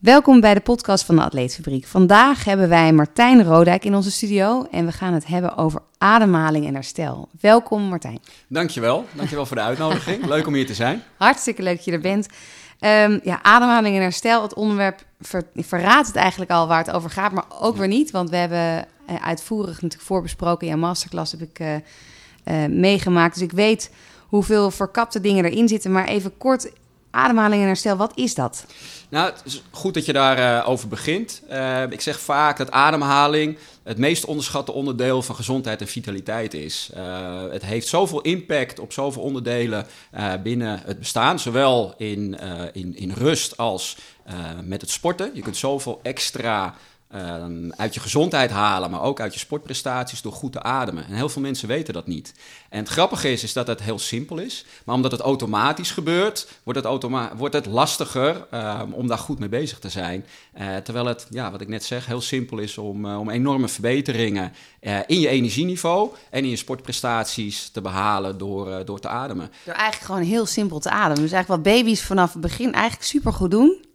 Welkom bij de podcast van de Atleetfabriek. Vandaag hebben wij Martijn Rodijk in onze studio en we gaan het hebben over ademhaling en herstel. Welkom Martijn. Dankjewel, dankjewel voor de uitnodiging. Leuk om hier te zijn. Hartstikke leuk dat je er bent. Ehm, ja, ademhaling en herstel, het onderwerp verraadt het eigenlijk al waar het over gaat, maar ook weer niet, want we hebben uh, uitvoerig natuurlijk voorbesproken. In jouw masterclass heb ik uh, uh, meegemaakt, dus ik weet hoeveel verkapte dingen erin zitten. Maar even kort, ademhaling en herstel, wat is dat? Nou, het is goed dat je daarover over begint. Uh, ik zeg vaak dat ademhaling het meest onderschatte onderdeel van gezondheid en vitaliteit is. Uh, het heeft zoveel impact op zoveel onderdelen binnen het bestaan, zowel in, in, in rust als met het sporten. Je kunt zoveel extra uh, uit je gezondheid halen, maar ook uit je sportprestaties door goed te ademen. En heel veel mensen weten dat niet. En het grappige is, is dat het heel simpel is, maar omdat het automatisch gebeurt, wordt het, automa wordt het lastiger uh, om daar goed mee bezig te zijn. Uh, terwijl het, ja, wat ik net zeg, heel simpel is om, om enorme verbeteringen in je energieniveau en in je sportprestaties te behalen door, door te ademen. Door eigenlijk gewoon heel simpel te ademen. Dus eigenlijk wat baby's vanaf het begin eigenlijk super goed doen.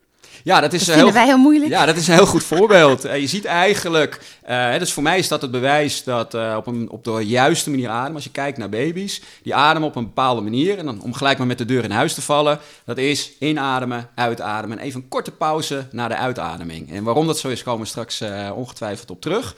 Ja, dat is dat vinden heel, wij heel moeilijk. Ja, dat is een heel goed voorbeeld. Uh, je ziet eigenlijk, uh, dus voor mij is dat het bewijs dat uh, op, een, op de juiste manier ademen. Als je kijkt naar baby's, die ademen op een bepaalde manier. En dan om gelijk maar met de deur in huis te vallen, dat is inademen, uitademen. En even een korte pauze na de uitademing. En waarom dat zo is, komen we straks ongetwijfeld op terug.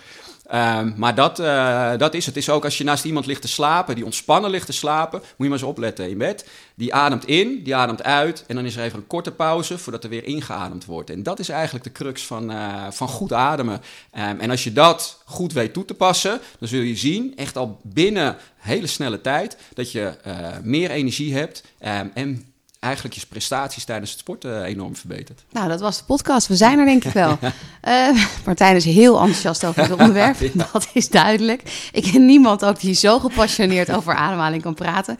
Um, maar dat, uh, dat is het. Is ook als je naast iemand ligt te slapen, die ontspannen ligt te slapen, moet je maar eens opletten in bed. Die ademt in, die ademt uit en dan is er even een korte pauze voordat er weer ingeademd wordt. En dat is eigenlijk de crux van, uh, van goed ademen. Um, en als je dat goed weet toe te passen, dan zul je zien, echt al binnen hele snelle tijd, dat je uh, meer energie hebt um, en eigenlijk je prestaties tijdens het sporten enorm verbeterd. Nou, dat was de podcast. We zijn er denk ik wel. uh, Martijn is heel enthousiast over het onderwerp. ja. Dat is duidelijk. Ik ken niemand ook die zo gepassioneerd over ademhaling kan praten.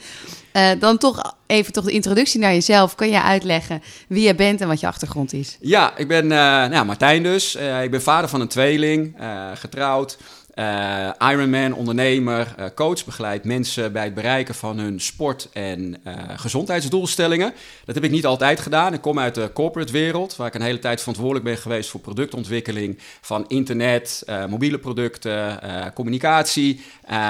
Uh, dan toch even toch de introductie naar jezelf. Kan je uitleggen wie je bent en wat je achtergrond is? Ja, ik ben uh, nou, Martijn dus. Ik ben vader van een tweeling, getrouwd. Uh, Ironman, ondernemer, uh, coach, begeleidt mensen bij het bereiken van hun sport- en uh, gezondheidsdoelstellingen. Dat heb ik niet altijd gedaan. Ik kom uit de corporate wereld, waar ik een hele tijd verantwoordelijk ben geweest voor productontwikkeling van internet, mobiele producten, communicatie.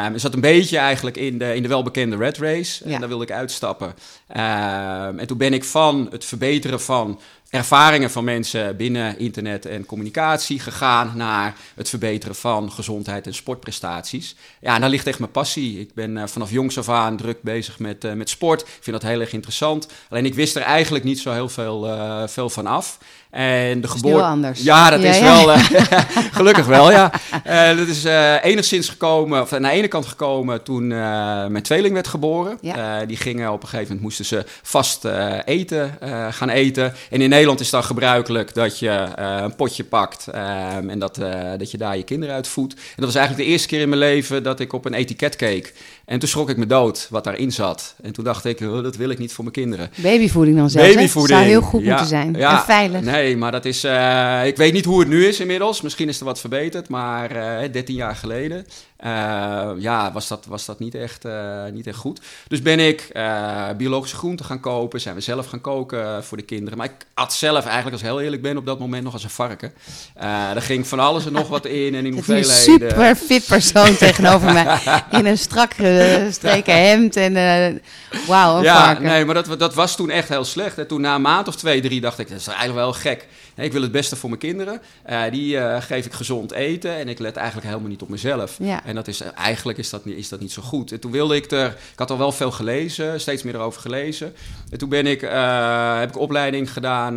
Um, is dat een beetje eigenlijk in de, in de welbekende red race. Ja. En daar wilde ik uitstappen. en toen ben ik van het verbeteren van ervaringen van mensen binnen internet en communicatie gegaan naar het verbeteren van gezondheid en sportprestaties. Ja, en daar ligt echt mijn passie. Ik ben uh, vanaf jongs af aan druk bezig met, uh, met sport. Ik vind dat heel erg interessant. Alleen ik wist er eigenlijk niet zo heel veel, uh, veel van af. En de geboorte. anders. Ja, dat ja, is ja. wel. Uh, gelukkig wel, ja. Uh, dat is uh, enigszins gekomen, of aan de ene kant gekomen toen mijn tweeling werd geboren. Ja. die gingen op een gegeven moment moesten ze vast eten gaan eten. En in Nederland is het dan gebruikelijk dat je een potje pakt en dat, dat je daar je kinderen uit voedt. En dat was eigenlijk de eerste keer in mijn leven dat ik op een etiket keek. En toen schrok ik me dood wat daarin zat. En toen dacht ik, oh, dat wil ik niet voor mijn kinderen. Babyvoeding dan zelfs, Babyvoeding. zou heel goed ja, moeten zijn. Ja, en veilig. Nee, maar dat is... Uh, ik weet niet hoe het nu is inmiddels. Misschien is er wat verbeterd, maar uh, 13 jaar geleden... Uh, ja, was dat, was dat niet, echt, uh, niet echt goed. Dus ben ik uh, biologische groenten gaan kopen. Zijn we zelf gaan koken voor de kinderen. Maar ik at zelf eigenlijk, als ik heel eerlijk ben, op dat moment nog als een varken. er ging van alles en nog wat in en in hoeveelheden. Een super fit persoon tegenover mij. In een strak gestreken hemd en wauw, een ja, varken. nee, maar dat, dat was toen echt heel slecht. En toen na een maand of twee, drie dacht ik, dat is eigenlijk wel gek. Ik wil het beste voor mijn kinderen. die geef ik gezond eten en ik let eigenlijk helemaal niet op mezelf. Ja. En dat is, eigenlijk is dat, niet, is dat niet zo goed. En toen wilde ik er... Ik had al wel veel gelezen, steeds meer erover gelezen. En toen ben ik, uh, heb ik opleiding gedaan,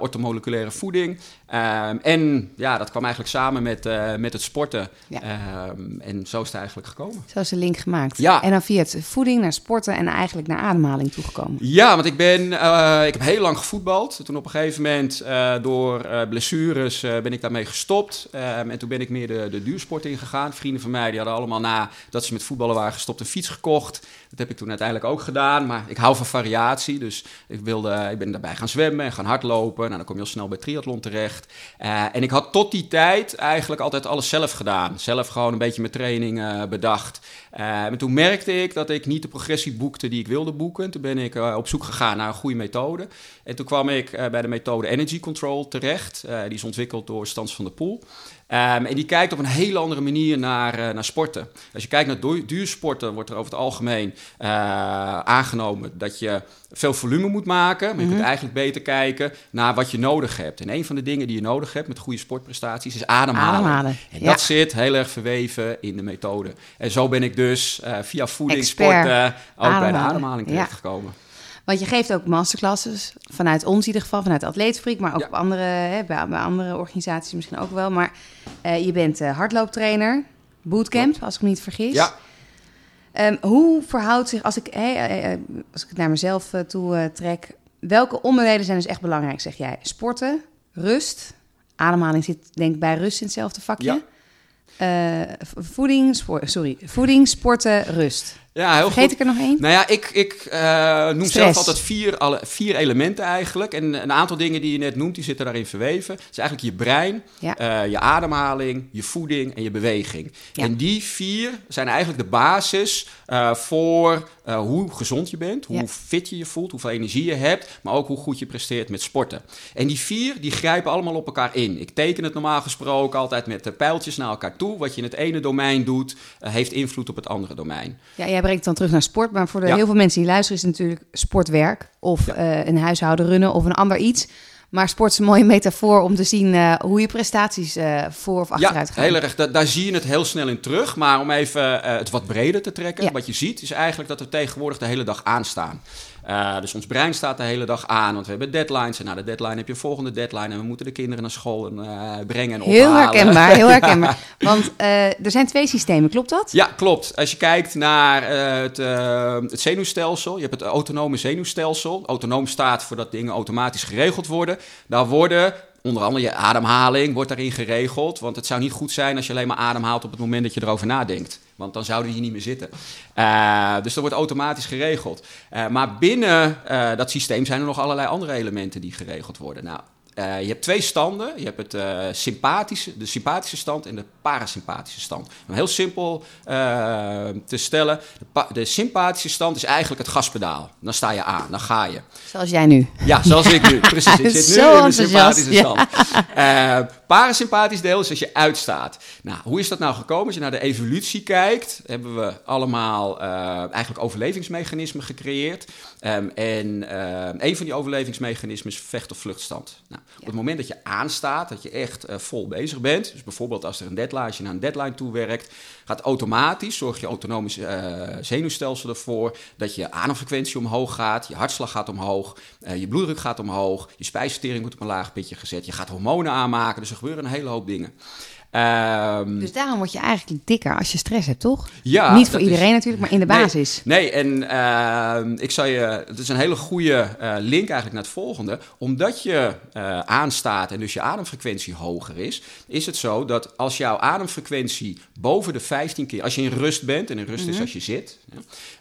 ortomoleculaire voeding. Um, en ja, dat kwam eigenlijk samen met, uh, met het sporten. Ja. Um, en zo is het eigenlijk gekomen. Zo is de link gemaakt. Ja. En dan via het voeding naar sporten en eigenlijk naar ademhaling toegekomen. Ja, want ik ben, uh, ik heb heel lang gevoetbald. Toen op een gegeven moment uh, door blessures ben ik daarmee gestopt. Um, en toen ben ik meer de, de duursport ingegaan. Vrienden van mij die hadden allemaal na dat ze met voetballen waren gestopt een fiets gekocht. Dat heb ik toen uiteindelijk ook gedaan. Maar ik hou van variatie. Dus ik, wilde, ik ben daarbij gaan zwemmen en gaan hardlopen. Nou, dan kom je al snel bij triathlon terecht. Eh, en ik had tot die tijd eigenlijk altijd alles zelf gedaan. Zelf gewoon een beetje mijn training bedacht. en toen merkte ik dat ik niet de progressie boekte die ik wilde boeken. Toen ben ik op zoek gegaan naar een goede methode. En toen kwam ik bij de methode Energy Control terecht. die is ontwikkeld door Stans van der Poel. Um, en die kijkt op een hele andere manier naar, uh, naar sporten. Als je kijkt naar duursporten, wordt er over het algemeen uh, aangenomen dat je veel volume moet maken. Maar je kunt mhm. eigenlijk beter kijken naar wat je nodig hebt. En een van de dingen die je nodig hebt met goede sportprestaties is ademhalen. ademhalen. En dat zit heel erg verweven in de methode. En zo ben ik dus uh, via voedingssporten ook bij de ademhaling terechtgekomen. Ja. Want je geeft ook masterclasses, vanuit ons in ieder geval, vanuit Atleetfreak, maar ook op andere, hè, bij, andere organisaties misschien ook wel. Maar uh, je bent uh, hardlooptrainer, bootcamp, als ik me niet vergis. Ja. Um, hoe verhoudt zich, als ik, hey, uh, als ik het naar mezelf toe trek, welke onderdelen zijn dus echt belangrijk, zeg jij? Sporten, rust, ademhaling zit denk ik bij rust in hetzelfde vakje. Ja. voeding, sorry, voeding, sporten, rust. Ja, heel Vergeet ik er nog één? Nou ja, ik, ik uh, noem zelf altijd vier, alle, vier elementen eigenlijk. En een aantal dingen die je net noemt, die zitten daarin verweven. Het is eigenlijk je brein, uh, je ademhaling, je voeding en je beweging. En die vier zijn eigenlijk de basis uh, voor hoe gezond je bent, hoe fit je je voelt, hoeveel energie je hebt, maar ook hoe goed je presteert met sporten. En die vier, die grijpen allemaal op elkaar in. Ik teken het normaal gesproken altijd met pijltjes naar elkaar toe. Wat je in het ene domein doet, heeft invloed op het andere domein. Ja, jij brengt dan terug naar sport. Maar voor de heel veel mensen die luisteren is het natuurlijk sportwerk. Of uh, een huishouden runnen of een ander iets. Maar sport is een mooie metafoor om te zien uh, hoe je prestaties uh, voor of achteruit ja, gaan. heel erg. Da daar zie je het heel snel in terug. Maar om even uh, het wat breder te trekken. Wat je ziet is eigenlijk dat we tegenwoordig de hele dag aanstaan. Uh, dus ons brein staat de hele dag aan, want we hebben deadlines. En na de deadline heb je een volgende deadline. En we moeten de kinderen naar school en, uh, brengen en ophalen. Heel herkenbaar, heel herkenbaar. Want uh, er zijn twee systemen, klopt dat? Ja, klopt. Als je kijkt naar het, het, zenuwstelsel, je hebt het autonome zenuwstelsel. Autonoom staat voor dat dingen automatisch geregeld worden. Daar worden onder andere je ademhaling wordt daarin geregeld. Want het zou niet goed zijn als je alleen maar ademhaalt op het moment dat je erover nadenkt. Want dan zouden hier niet meer zitten. Uh, dus dat wordt automatisch geregeld. Uh, maar binnen uh, dat systeem zijn er nog allerlei andere elementen die geregeld worden. Nou, uh, je hebt twee standen. Je hebt het, uh, sympathische, de sympathische stand en de parasympathische stand. Om heel simpel uh, te stellen, de, de, sympathische stand is eigenlijk het gaspedaal. Dan sta je aan, dan ga je. Zoals jij nu. Ja, zoals ik nu. Precies, ik zit nu in de sympathische stand. Ja. parasympathisch deel is als je uitstaat. Nou, hoe is dat nou gekomen? Als je naar de evolutie kijkt, hebben we allemaal eigenlijk overlevingsmechanismen gecreëerd. Um, en een van die overlevingsmechanismen is vecht- of vluchtstand. Nou, op het moment dat je aanstaat, dat je echt uh, vol bezig bent, dus bijvoorbeeld als er een deadline, als je naar een deadline toe werkt, gaat automatisch, zorg je autonome uh, zenuwstelsel ervoor dat je ademfrequentie omhoog gaat, je hartslag gaat omhoog, uh, je bloeddruk gaat omhoog, je spijsvertering wordt op een laag pitje gezet, je gaat hormonen aanmaken, dus er gebeuren een hele hoop dingen. Um, dus daarom word je eigenlijk dikker als je stress hebt, toch? Ja. Niet voor iedereen natuurlijk, maar in de basis. Nee, nee en uh, ik zou je... Het is een hele goede uh, link eigenlijk naar het volgende. Omdat je uh, aanstaat en dus je ademfrequentie hoger is... is het zo dat als jouw ademfrequentie boven de 15 keer... Als je in rust bent, en in rust mm -hmm. is mhm. als je zit...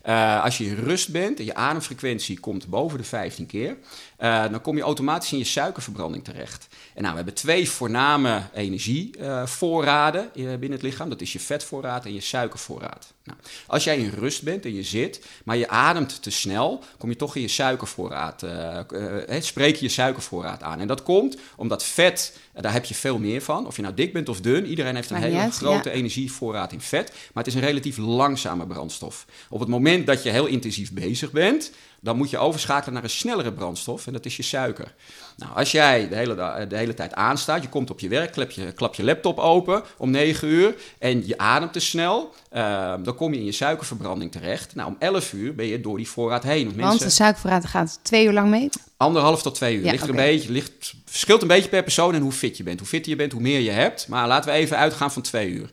Ja, als je in rust bent en je ademfrequentie komt boven de 15 keer... dan kom je automatisch in je suikerverbranding terecht. En nou, we hebben twee voorname energievoorraden uh, binnen het lichaam. Dat is je vetvoorraad en je suikervoorraad. Nou, als jij in rust bent en je zit, maar je ademt te snel, kom je toch in je suikervoorraad, uh, uh, spreek je je suikervoorraad aan. En dat komt omdat vet, daar heb je veel meer van. Of je nou dik bent of dun, iedereen heeft een hele grote energievoorraad in vet. Maar het is een relatief langzame brandstof. Op het moment dat je heel intensief bezig bent, dan moet je overschakelen naar een snellere brandstof en dat is je suiker. Nou, als jij de hele, de hele tijd aanstaat, je komt op je werk, klap je, klap je laptop open om 9 uur en je ademt te snel, uh, dan kom je in je suikerverbranding terecht. Nou, om 11 uur ben je door die voorraad heen. Want, mensen, de suikervoorraad gaat twee uur lang mee? Anderhalf tot twee uur. Ja, ligt er een beetje, ligt, verschilt een beetje per persoon en hoe fit je bent. Hoe fitter je bent, hoe meer je hebt. Maar laten we even uitgaan van twee uur.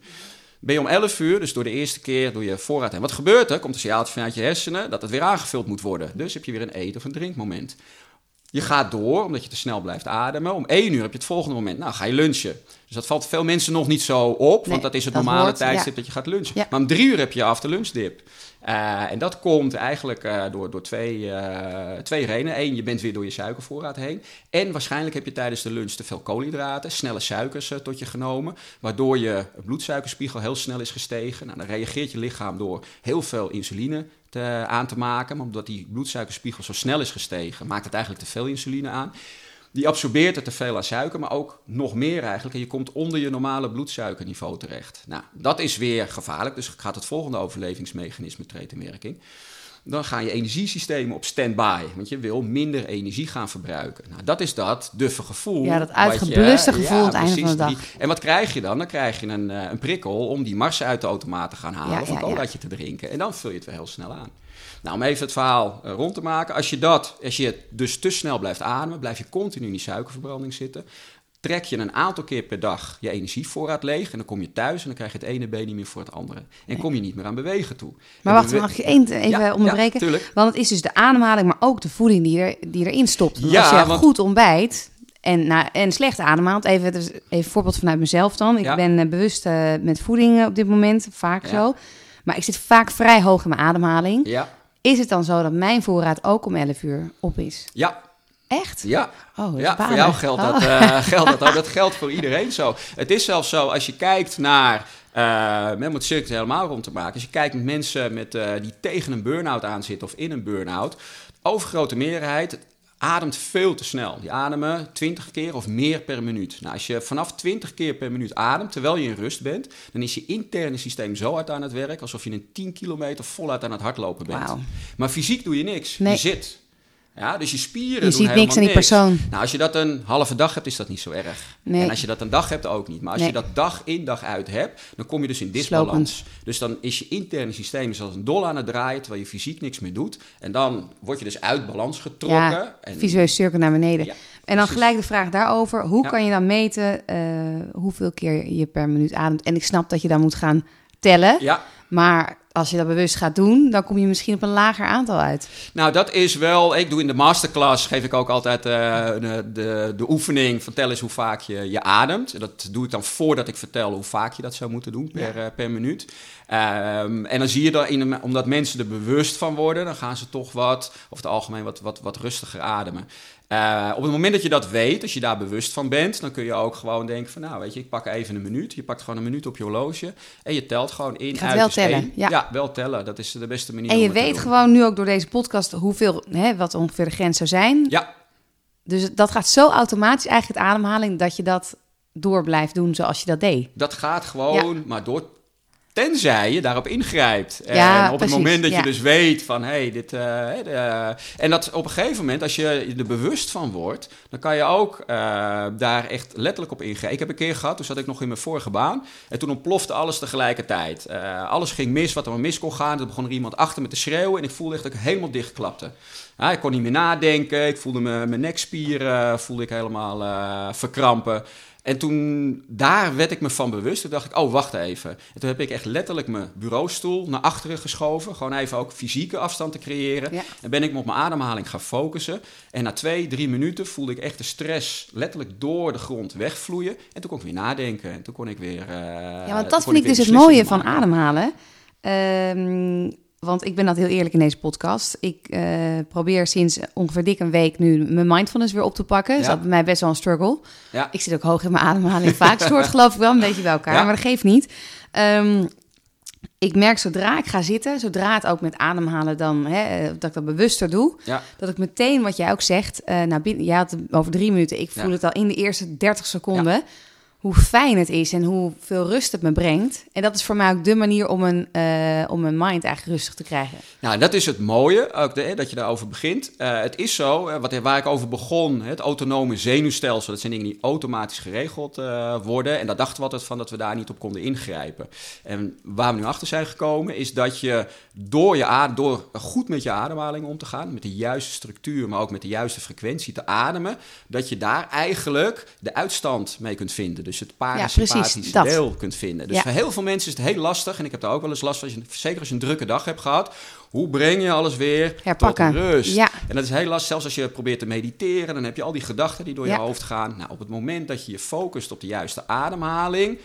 Ben je om 11 uur, dus door de eerste keer door je voorraad heen. Wat gebeurt er? Komt een signaaltje vanuit je hersenen dat het weer aangevuld moet worden. Dus heb je weer een eet- of een drinkmoment. Je gaat door, omdat je te snel blijft ademen. Om één uur heb je het volgende moment, nou ga je lunchen. Dus dat valt veel mensen nog niet zo op, want dat is het normale hoort, tijdstip ja. dat je gaat lunchen. Ja. Maar om drie uur heb je je after Eh, en dat komt eigenlijk eh, door, door twee, eh, twee redenen. Eén, je bent weer door je suikervoorraad heen. En waarschijnlijk heb je tijdens de lunch te veel koolhydraten, snelle suikers tot je genomen. Waardoor je bloedsuikerspiegel heel snel is gestegen. Nou, dan reageert je lichaam door heel veel insuline te, aan te maken. Maar omdat die bloedsuikerspiegel zo snel is gestegen, maakt het eigenlijk te veel insuline aan. Die absorbeert er te veel aan suiker, maar ook nog meer eigenlijk. En je komt onder je normale bloedsuikerniveau terecht. Nou, dat is weer gevaarlijk. Dus gaat het volgende overlevingsmechanisme treedt in werking. Dan gaan je energiesystemen op standby. Want je wil minder energie gaan verbruiken. Nou, dat is dat duffe gevoel. Ja, dat je- uitgebluste gevoel aan het einde van de dag. die- en wat krijg je dan? Dan krijg je een, eh, een prikkel om die mars uit de automaat te gaan halen. Ja, of een ja, ja. colaatje te drinken. En dan vul je het weer heel snel aan. Nou, om even het verhaal eh, rond te maken. Als je dat, als je dus te snel blijft ademen, blijf je continu in die suikerverbranding zitten. Trek je een aantal keer per dag je energievoorraad leeg. En dan kom je thuis en dan krijg je het ene been niet meer voor het andere. En kom je niet meer aan bewegen toe. Maar En wacht, bewe- mag ik je één even Ja, onderbreken? Ja, tuurlijk. Want het is dus de ademhaling, maar ook de voeding die, er, die erin stopt. Want Ja, als je want- goed ontbijt en, nou, en slecht ademhaalt, even, dus even een voorbeeld vanuit mezelf dan. Ik Ja. ben eh, bewust eh, met voeding op dit moment, vaak Ja. zo. Maar ik zit vaak vrij hoog in mijn ademhaling. Ja, Is het dan zo dat mijn voorraad ook om 11 uur op is? ja, Echt? ja. Oh, dat Ja, voor jou geldt dat, Oh. eh, geldt dat ook. Dat geldt voor iedereen zo. Het is zelfs zo, als je kijkt naar... eh om het circuit helemaal rond te maken. Als je kijkt met mensen met, eh, die tegen een burn-out aan zitten of in een burn-out. Overgrote meerderheid ademt veel te snel. Die ademen 20 keer of meer per minuut. Nou, als je vanaf 20 keer per minuut ademt, terwijl je in rust bent... dan is je interne systeem zo hard aan het werk... alsof je een 10 kilometer voluit aan het hardlopen bent. Maar fysiek doe je niks. Nee. Je zit. Ja, dus je spieren Je doen ziet niks aan die persoon. nou, als je dat een halve dag hebt, is dat niet zo erg. Nee. En als je dat een dag hebt, ook niet. Maar als Nee. je dat dag in dag uit hebt, dan kom je dus in disbalans. Dus dan is je interne systeem zoals een dol aan het draaien, terwijl je fysiek niks meer doet. En dan word je dus uit balans getrokken. Ja, en, visueel cirkel naar beneden. Ja, en dan gelijk de vraag daarover. Hoe Ja. kan je dan meten eh, hoeveel keer je per minuut ademt? En ik snap dat je dan moet gaan tellen. Ja, Maar als je dat bewust gaat doen, dan kom je misschien op een lager aantal uit. nou dat is wel... Ik doe in de masterclass, geef ik ook altijd eh, de, de, de oefening... vertel eens hoe vaak je, je ademt. Dat doe ik dan voordat ik vertel hoe vaak je dat zou moeten doen per, eh, per minuut. Ehm, en dan zie je dat, in, omdat mensen er bewust van worden... dan gaan ze toch wat, over het algemeen, wat, wat, wat rustiger ademen. Eh, op het moment dat je dat weet, als je daar bewust van bent... dan kun je ook gewoon denken van... nou, weet je, ik pak even een minuut. Je pakt gewoon een minuut op je horloge... en je telt gewoon in, uit wel tellen, één. ja. wel tellen. Dat is de beste manier En je weet gewoon nu ook door deze podcast hoeveel, hè, wat ongeveer de grens zou zijn. Ja, Dus dat gaat zo automatisch eigenlijk het ademhaling dat je dat door blijft doen zoals je dat deed. Dat gaat gewoon, maar door. Tenzij je daarop ingrijpt. Ja, en op precies, het moment dat ja. je dus weet van hé, hey, dit. eh, de- en dat op een gegeven moment, als je er bewust van wordt, dan kan je ook eh, daar echt letterlijk op ingrijpen. Ik heb een keer gehad, toen zat ik nog in mijn vorige baan. En toen ontplofte alles tegelijkertijd. Eh, alles ging mis, wat er maar mis kon gaan. Toen begon er iemand achter me te schreeuwen en ik voelde echt dat ik helemaal dichtklapte. Ja, ik kon niet meer nadenken. Ik voelde me, mijn nekspieren voelde ik helemaal eh, verkrampen. En toen, daar werd ik me van bewust. Toen dacht ik, oh, wacht even. En toen heb ik echt letterlijk mijn bureaustoel naar achteren geschoven. Gewoon even ook fysieke afstand te creëren. Ja. En ben ik me op mijn ademhaling gaan focussen. En na twee, drie minuten voelde ik echt de stress letterlijk door de grond wegvloeien. En toen kon ik weer nadenken. En toen kon ik weer. eh, Ja, want dat vind ik dus het mooie van ademhalen. Ehm, want ik ben dat heel eerlijk in deze podcast. Ik eh, probeer sinds ongeveer dik een week nu mijn mindfulness weer op te pakken. Dus Ja. dat is bij mij best wel een struggle. Ja. Ik zit ook hoog in mijn ademhaling. Vaak soort geloof ik wel een beetje bij elkaar, Ja. maar dat geeft niet. Ehm, ik merk zodra ik ga zitten, zodra het ook met ademhalen dan, hè, eh, dat ik dat bewuster doe, Ja. dat ik meteen, wat jij ook zegt, eh nou, binnen, jij had het over drie minuten, ik voel Ja. het al in de eerste 30 seconden, hoe fijn het is en hoeveel rust het me brengt. En dat is voor mij ook de manier om een, eh, om mijn mind eigenlijk rustig te krijgen. Nou, dat is het mooie, ook dat je daarover begint. Eh, het is zo, eh, wat, waar ik over begon, het autonome zenuwstelsel, dat zijn dingen die automatisch geregeld worden. En daar dachten we altijd van dat we daar niet op konden ingrijpen. En waar we nu achter zijn gekomen, is dat je door, je adem, door goed met je ademhaling om te gaan, met de juiste structuur, maar ook met de juiste frequentie te ademen, dat je daar eigenlijk de uitstand mee kunt vinden. Dus dus het parasympathische dat. deel kunt vinden. Dus Ja. voor heel veel mensen is het heel lastig, en ik heb daar ook wel eens last van, zeker als je een drukke dag hebt gehad. Hoe breng je alles weer Herpakken. tot rust? Ja. En dat is heel lastig, zelfs als je probeert te mediteren, dan heb je al die gedachten die door je Ja. hoofd gaan. Nou, op het moment dat je je focust op de juiste ademhaling,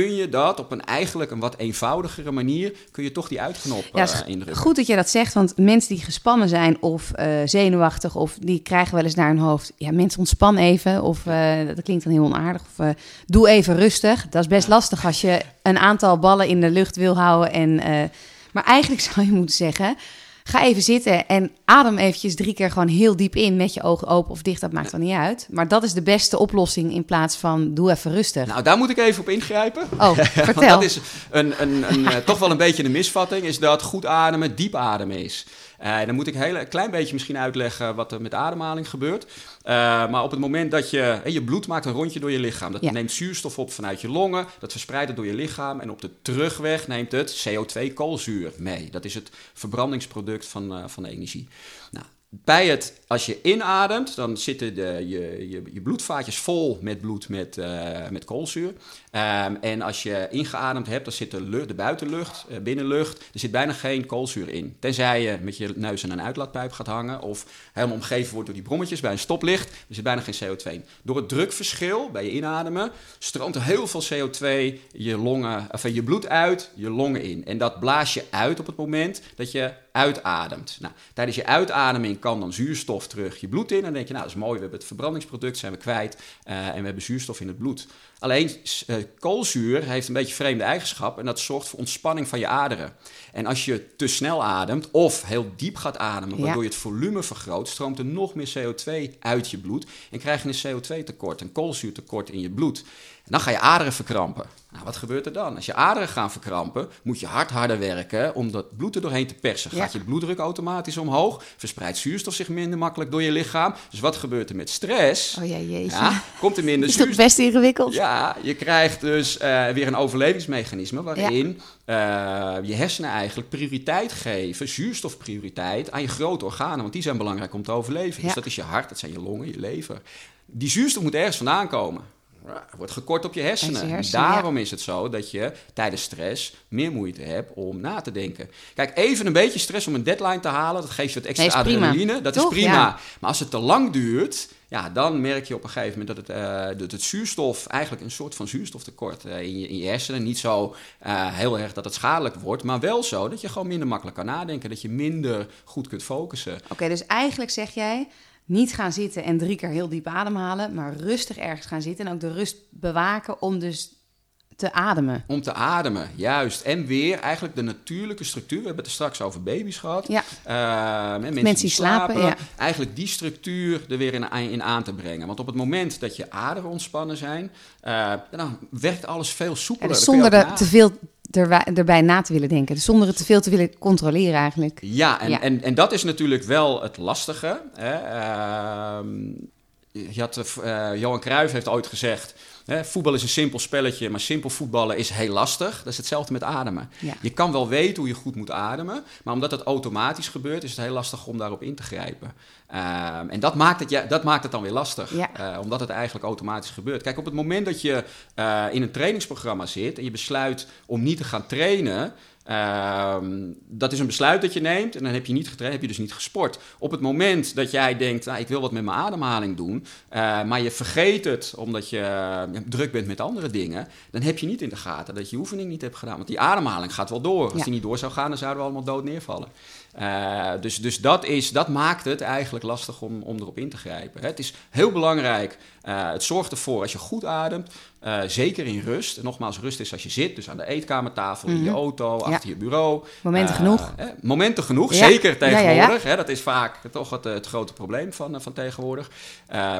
kun je dat op een eigenlijk een wat eenvoudigere manier, kun je toch die uitknop Ja, eh, indrukken. goed dat je dat zegt, want mensen die gespannen zijn of eh, zenuwachtig of die krijgen wel eens naar hun hoofd. Ja, mensen ontspan even of eh, dat klinkt dan heel onaardig of doe even rustig. Dat is best lastig als je een aantal ballen in de lucht wil houden. En, maar eigenlijk zou je moeten zeggen, ga even zitten en adem eventjes drie keer gewoon heel diep in met je ogen open of dicht. Dat maakt dan niet uit. Maar dat is de beste oplossing in plaats van doe even rustig. Nou, daar moet ik even op ingrijpen. oh, Want vertel. dat is een, een, een, eh, toch wel een beetje een misvatting, is dat goed ademen diep ademen is. Eh, dan moet ik een heel klein beetje misschien uitleggen wat er met ademhaling gebeurt. Eh, maar op het moment dat je, je bloed maakt een rondje door je lichaam. Dat Ja. neemt zuurstof op vanuit je longen, dat verspreidt het door je lichaam. En op de terugweg neemt het CO2 koolzuur mee. Dat is het verbrandingsproduct van, eh, van de energie. Nou, bij het, als je inademt, dan zitten de, je, je, je bloedvaatjes vol met bloed met, eh, met koolzuur. Ehm, en als je ingeademd hebt, dan zit de, lucht, de buitenlucht, eh, binnenlucht, er zit bijna geen koolzuur in. Tenzij je met je neus aan een uitlaatpijp gaat hangen of helemaal omgeven wordt door die brommetjes bij een stoplicht, er zit bijna geen CO2 in. Door het drukverschil bij je inademen stroomt er heel veel CO2 je, longen, of eh, je bloed uit, je longen in. En dat blaas je uit op het moment dat je uitademt. Nou, tijdens je uitademing kan dan zuurstof terug je bloed in. En dan denk je, nou, dat is mooi, we hebben het verbrandingsproduct, zijn we kwijt eh, en we hebben zuurstof in het bloed. Alleen eh, koolzuur heeft een beetje vreemde eigenschap en dat zorgt voor ontspanning van je aderen. En als je te snel ademt of heel diep gaat ademen, waardoor je het volume vergroot, stroomt er nog meer CO2 uit je bloed en krijg je een CO2-tekort, een koolzuurtekort in je bloed. En dan ga je aderen verkrampen. Nou, wat gebeurt er dan? Als je aderen gaan verkrampen, moet je hard harder werken om dat bloed er doorheen te persen. Ja. Gaat je bloeddruk automatisch omhoog, verspreidt zuurstof zich minder makkelijk door je lichaam. Dus wat gebeurt er met stress? Oh ja, jeetje. Ja, komt er minder is zuurstof. best ingewikkeld? Ja, je krijgt dus eh, weer een overlevingsmechanisme waarin eh, je hersenen eigenlijk prioriteit geven, zuurstofprioriteit, aan je grote organen. Want die zijn belangrijk om te overleven. Dus dat is je hart, dat zijn je longen, je lever. Die zuurstof moet ergens vandaan komen. Er wordt gekort op je hersenen. Je hersenen, Daarom is het zo dat je tijdens stress meer moeite hebt om na te denken. Kijk, even een beetje stress om een deadline te halen, dat geeft je wat extra Nee, adrenaline. Dat Toch? is prima. Ja. Maar als het te lang duurt, ja, dan merk je op een gegeven moment dat het, eh, dat het zuurstof, eigenlijk een soort van zuurstoftekort eh, in, je, in je hersenen. Niet zo eh, heel erg dat het schadelijk wordt, maar wel zo dat je gewoon minder makkelijk kan nadenken. Dat je minder goed kunt focussen. Oké, dus eigenlijk zeg jij niet gaan zitten en drie keer heel diep ademhalen, maar rustig ergens gaan zitten en ook de rust bewaken om dus te ademen. Om te ademen, juist. En weer eigenlijk de natuurlijke structuur. We hebben het er straks over baby's gehad. Ja. Eh, en mensen, die slapen, ja. Eigenlijk die structuur er weer in, in aan te brengen. Want op het moment dat je aderen ontspannen zijn, eh, dan werkt alles veel Ja, soepeler. dus je zonder er te veel erbij, erbij na te willen denken. Dus zonder het te veel te willen controleren eigenlijk. Ja, en, Ja. En, en dat is natuurlijk wel het lastige. Hè? Ehm, je had, eh, eh, Johan Cruijff heeft ooit gezegd... Hè, voetbal is een simpel spelletje, maar simpel voetballen is heel lastig. Dat is hetzelfde met ademen. Ja. Je kan wel weten hoe je goed moet ademen... maar omdat het automatisch gebeurt, is het heel lastig om daarop in te grijpen. Ehm, en dat maakt, het, ja, dat maakt het dan weer lastig, Ja. eh, omdat het eigenlijk automatisch gebeurt. Kijk, op het moment dat je in een trainingsprogramma zit... en je besluit om niet te gaan trainen... Ehm, dat is een besluit dat je neemt en dan heb je niet getraind, heb je dus niet gesport. Op het moment dat jij denkt, nou, ik wil wat met mijn ademhaling doen, eh, maar je vergeet het omdat je eh, druk bent met andere dingen, dan heb je niet in de gaten dat je oefening niet hebt gedaan. Want die ademhaling gaat wel door. Als Ja. die niet door zou gaan, dan zouden we allemaal dood neervallen. Eh, dus dus dat, is, dat maakt het eigenlijk lastig om, om erop in te grijpen. Het is heel belangrijk. eh, het zorgt ervoor als je goed ademt, eh, zeker in rust. En nogmaals, rust is als je zit, dus aan de eetkamertafel, in je Mhm. auto, Ja. achter je bureau. Momenten genoeg. momenten genoeg, Ja. zeker ja, tegenwoordig. Hè, dat is vaak toch het, het grote probleem van, van tegenwoordig.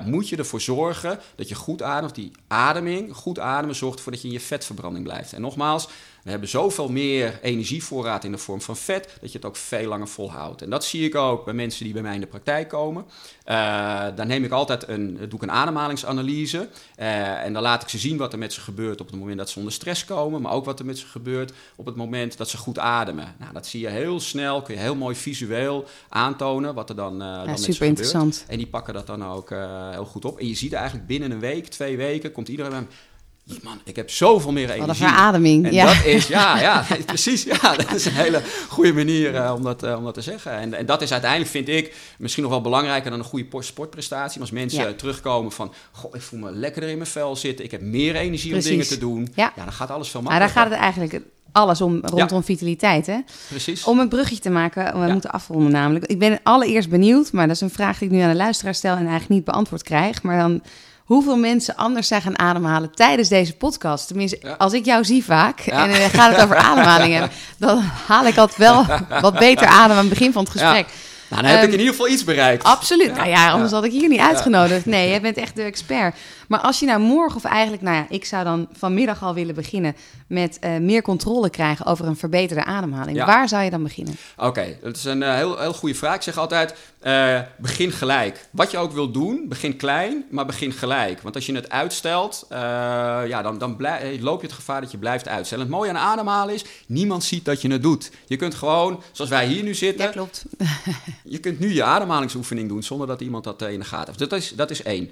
Moet je ervoor zorgen dat je goed ademt. Die ademing, goed ademen, zorgt ervoor dat je in je vetverbranding blijft. En nogmaals, we hebben zoveel meer energievoorraad in de vorm van vet, dat je het ook veel langer volhoudt. En dat zie ik ook bij mensen die bij mij in de praktijk komen. Eh, dan neem ik altijd een, doe ik een ademhalingsanalyse. Eh, en dan laat ik ze zien wat er met ze gebeurt op het moment dat ze onder stress komen. Maar ook wat er met ze gebeurt op het moment dat ze goed ademen. Nou, dat zie je heel snel, kun je heel mooi visueel aantonen wat er dan, dan Ja, ze super gebeurt. interessant. En die pakken dat dan ook heel goed op. En je ziet eigenlijk binnen een week, twee weken, komt iedereen bij me, man, ik heb zoveel meer energie. Wat een verademing, en ja. dat is, ja, ja, precies. Ja, dat is een hele goede manier uh, om, dat, uh, om dat te zeggen. En, en, dat is uiteindelijk, vind ik, misschien nog wel belangrijker dan een goede sportprestatie. Maar als mensen ja. terugkomen van, goh, ik voel me lekkerder in mijn vel zitten. Ik heb meer energie precies. om dingen te doen. Ja. ja. dan gaat alles veel makkelijker. Maar daar gaat het eigenlijk alles om rondom vitaliteit, hè? Precies. Om een bruggetje te maken, we moeten afronden namelijk. Ik ben allereerst benieuwd, maar dat is een vraag die ik nu aan de luisteraar stel... en eigenlijk niet beantwoord krijg, maar dan hoeveel mensen anders zijn gaan ademhalen tijdens deze podcast. Tenminste, ja. als ik jou zie vaak en dan gaat het over ademhalingen, dan haal ik altijd wel wat beter adem aan het begin van het gesprek. Nou, dan heb um, ik in ieder geval iets bereikt. Absoluut. Nou ja, anders had ik hier niet uitgenodigd. Nee, jij bent echt de expert. Maar als je nou morgen, of eigenlijk, nou ja, ik zou dan vanmiddag al willen beginnen met uh, meer controle krijgen over een verbeterde ademhaling. Waar zou je dan beginnen? Oké, okay, dat is een uh, heel, heel goede vraag. Ik zeg altijd, uh, begin gelijk. Wat je ook wil doen, begin klein, maar begin gelijk. Want als je het uitstelt, ja, dan, dan loop je het gevaar dat je blijft uitstellen. Het mooie aan ademhalen is, niemand ziet dat je het doet. Je kunt gewoon, zoals wij hier nu zitten... Ja, klopt. je kunt nu je ademhalingsoefening doen zonder dat iemand dat in de gaten heeft. Dat is, dat is één.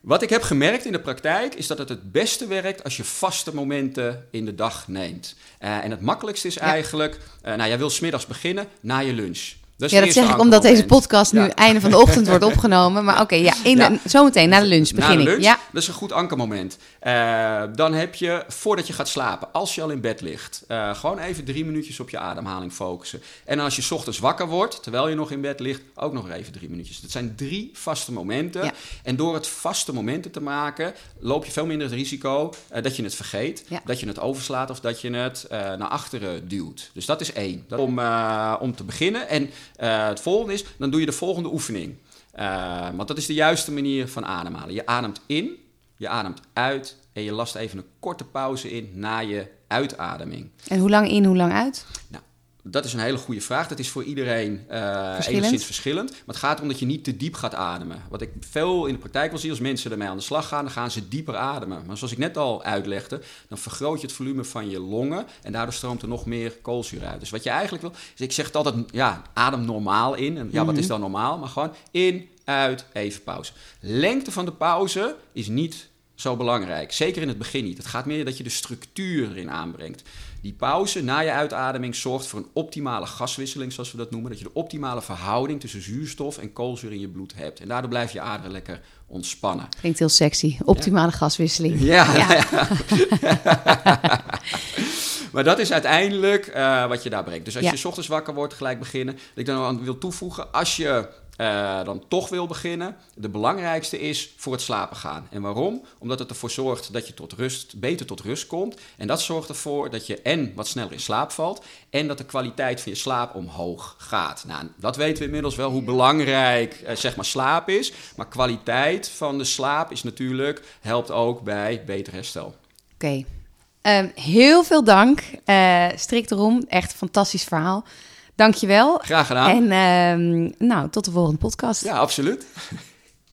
Wat ik heb gemerkt in de praktijk is dat het het beste werkt als je vaste momenten in de dag neemt. Uh, en het makkelijkste is eigenlijk, uh, nou jij wil smiddags beginnen na je lunch. Dat ja, dat zeg ik omdat deze podcast nu ja. einde van de ochtend wordt opgenomen. Maar oké, ja, ja. zometeen na de lunch begin na de lunch, ik. Ja. Dat is een goed ankermoment. Uh, dan heb je, voordat je gaat slapen, als je al in bed ligt, uh, gewoon even drie minuutjes op je ademhaling focussen. En als je ochtends wakker wordt, terwijl je nog in bed ligt, ook nog even drie minuutjes. Dat zijn drie vaste momenten. Ja. En door het vaste momenten te maken, loop je veel minder het risico uh, dat je het vergeet, dat je het overslaat of dat je het naar achteren duwt. Dus dat is één. Dat om, om te beginnen. En uh, het volgende is, dan doe je de volgende oefening. Uh, want dat is de juiste manier van ademhalen. Je ademt in, je ademt uit en je last even een korte pauze in na je uitademing. En hoe lang in, hoe lang uit? Nou, dat is een hele goede vraag. Dat is voor iedereen uh, enigszins verschillend. Maar het gaat erom dat je niet te diep gaat ademen. Wat ik veel in de praktijk wil zien, als mensen ermee aan de slag gaan, dan gaan ze dieper ademen. Maar zoals ik net al uitlegde, dan vergroot je het volume van je longen en daardoor stroomt er nog meer koolzuur uit. Dus wat je eigenlijk wil, is ik zeg het altijd, ja, adem normaal in. En ja, wat is dan normaal? Maar gewoon in, uit, even pauze. Lengte van de pauze is niet zo belangrijk. Zeker in het begin niet. Het gaat meer dat je de structuur erin aanbrengt. Die pauze na je uitademing zorgt voor een optimale gaswisseling, zoals we dat noemen. Dat je de optimale verhouding tussen zuurstof en koolzuur in je bloed hebt. En daardoor blijft je aderen lekker ontspannen. Klinkt heel sexy. Optimale ja. gaswisseling. Ja. ja. maar dat is uiteindelijk uh, wat je daar brengt. Dus als je 's ochtends wakker wordt, gelijk beginnen. Dat ik dan aan wil toevoegen, als je uh, dan toch wil beginnen, de belangrijkste is voor het slapen gaan. En waarom? Omdat het ervoor zorgt dat je tot rust, beter tot rust komt. En dat zorgt ervoor dat je en wat sneller in slaap valt en dat de kwaliteit van je slaap omhoog gaat. Nou, dat weten we inmiddels wel hoe belangrijk uh, zeg maar slaap is. Maar kwaliteit van de slaap is natuurlijk, helpt ook bij beter herstel. Oké. Um, heel veel dank. Uh, strikt erom. Echt fantastisch verhaal. Dankjewel. Graag gedaan. En uh, nou, tot de volgende podcast. Ja, absoluut.